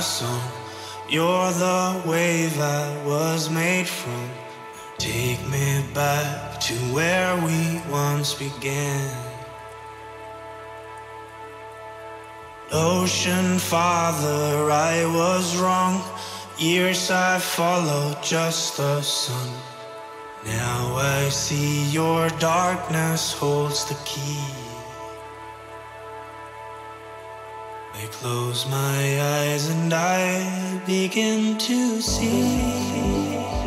Song. You're the wave I was made from. Take me back to where we once began. Ocean Father, I was wrong. Years I followed just the sun. Now I see your darkness holds the key. I close my eyes and I begin to see.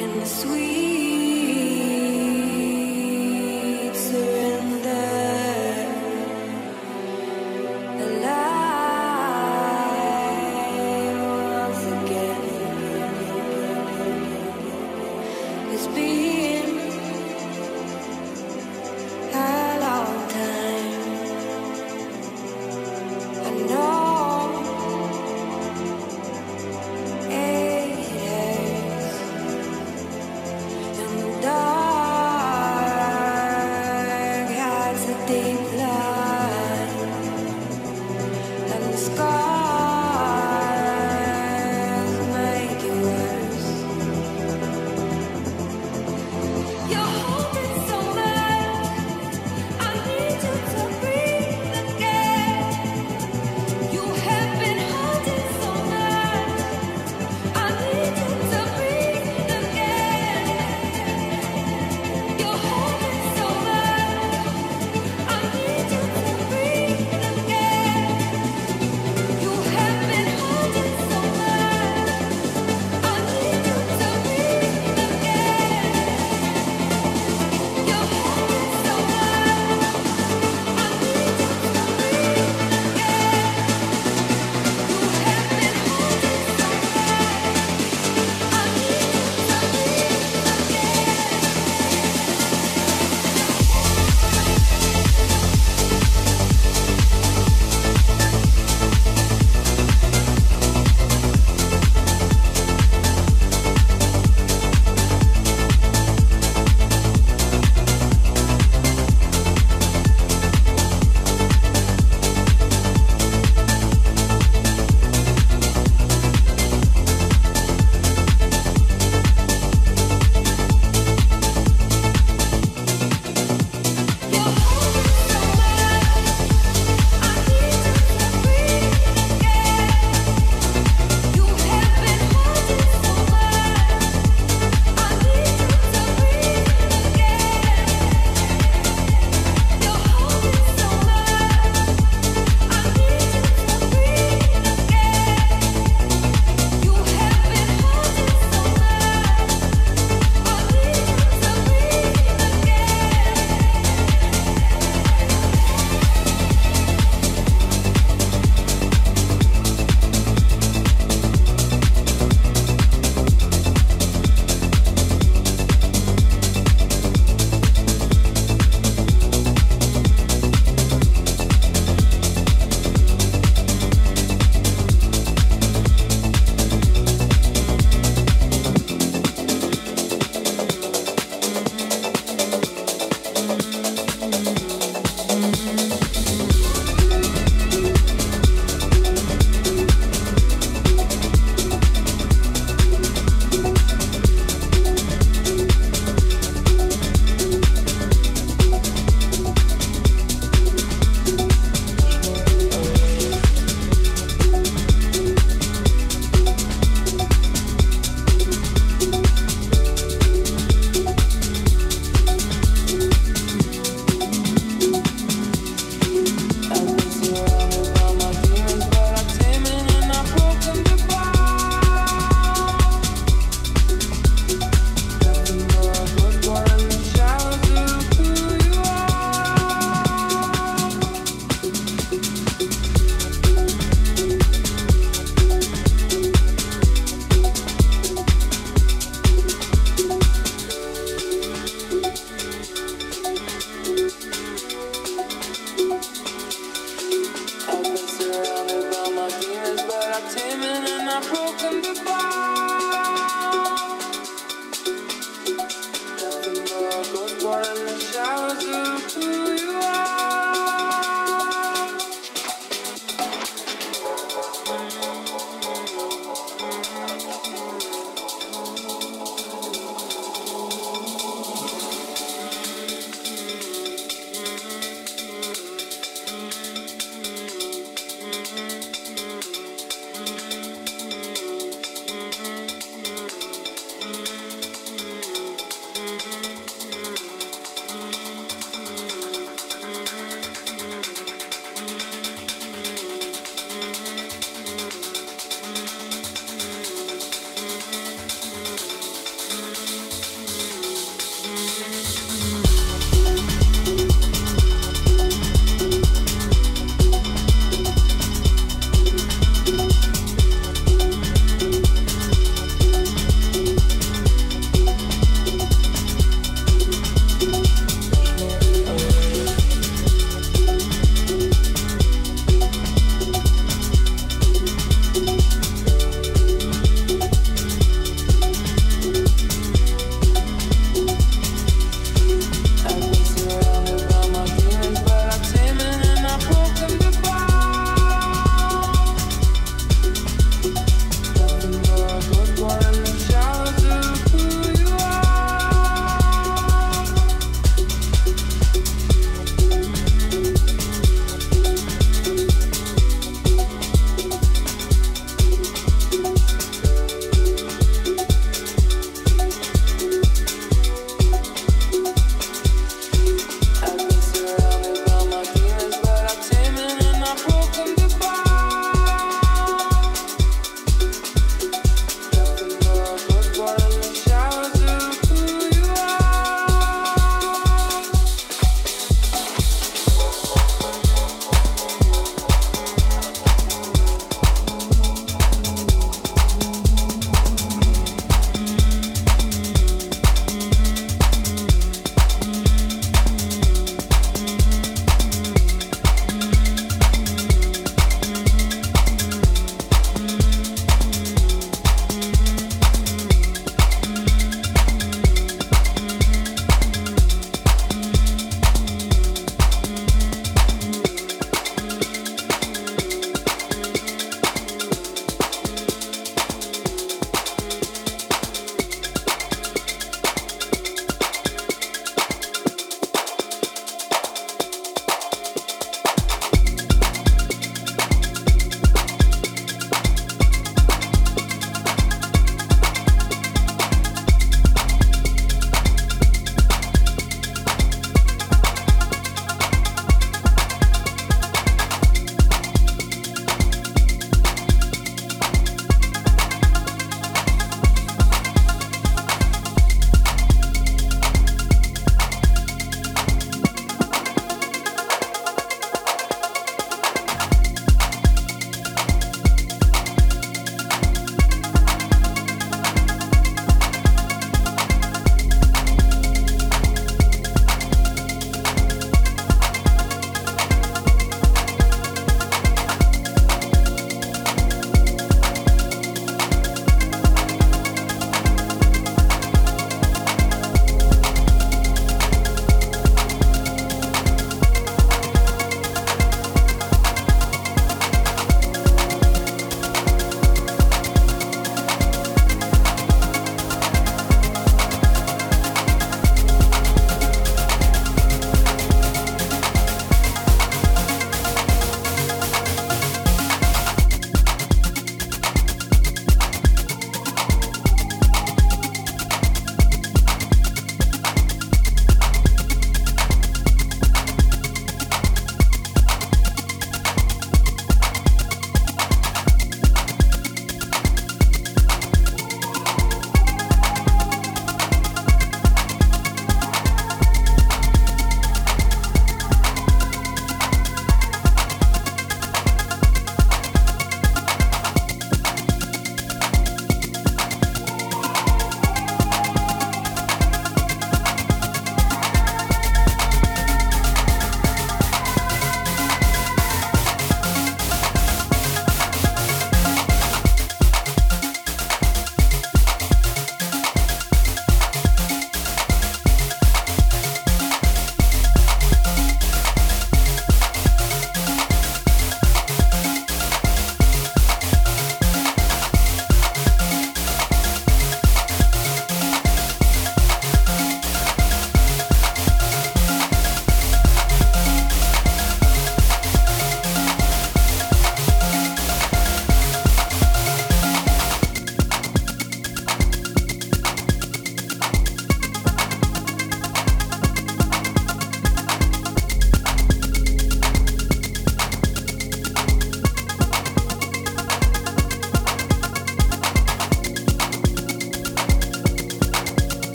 in the sweet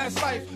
Beat like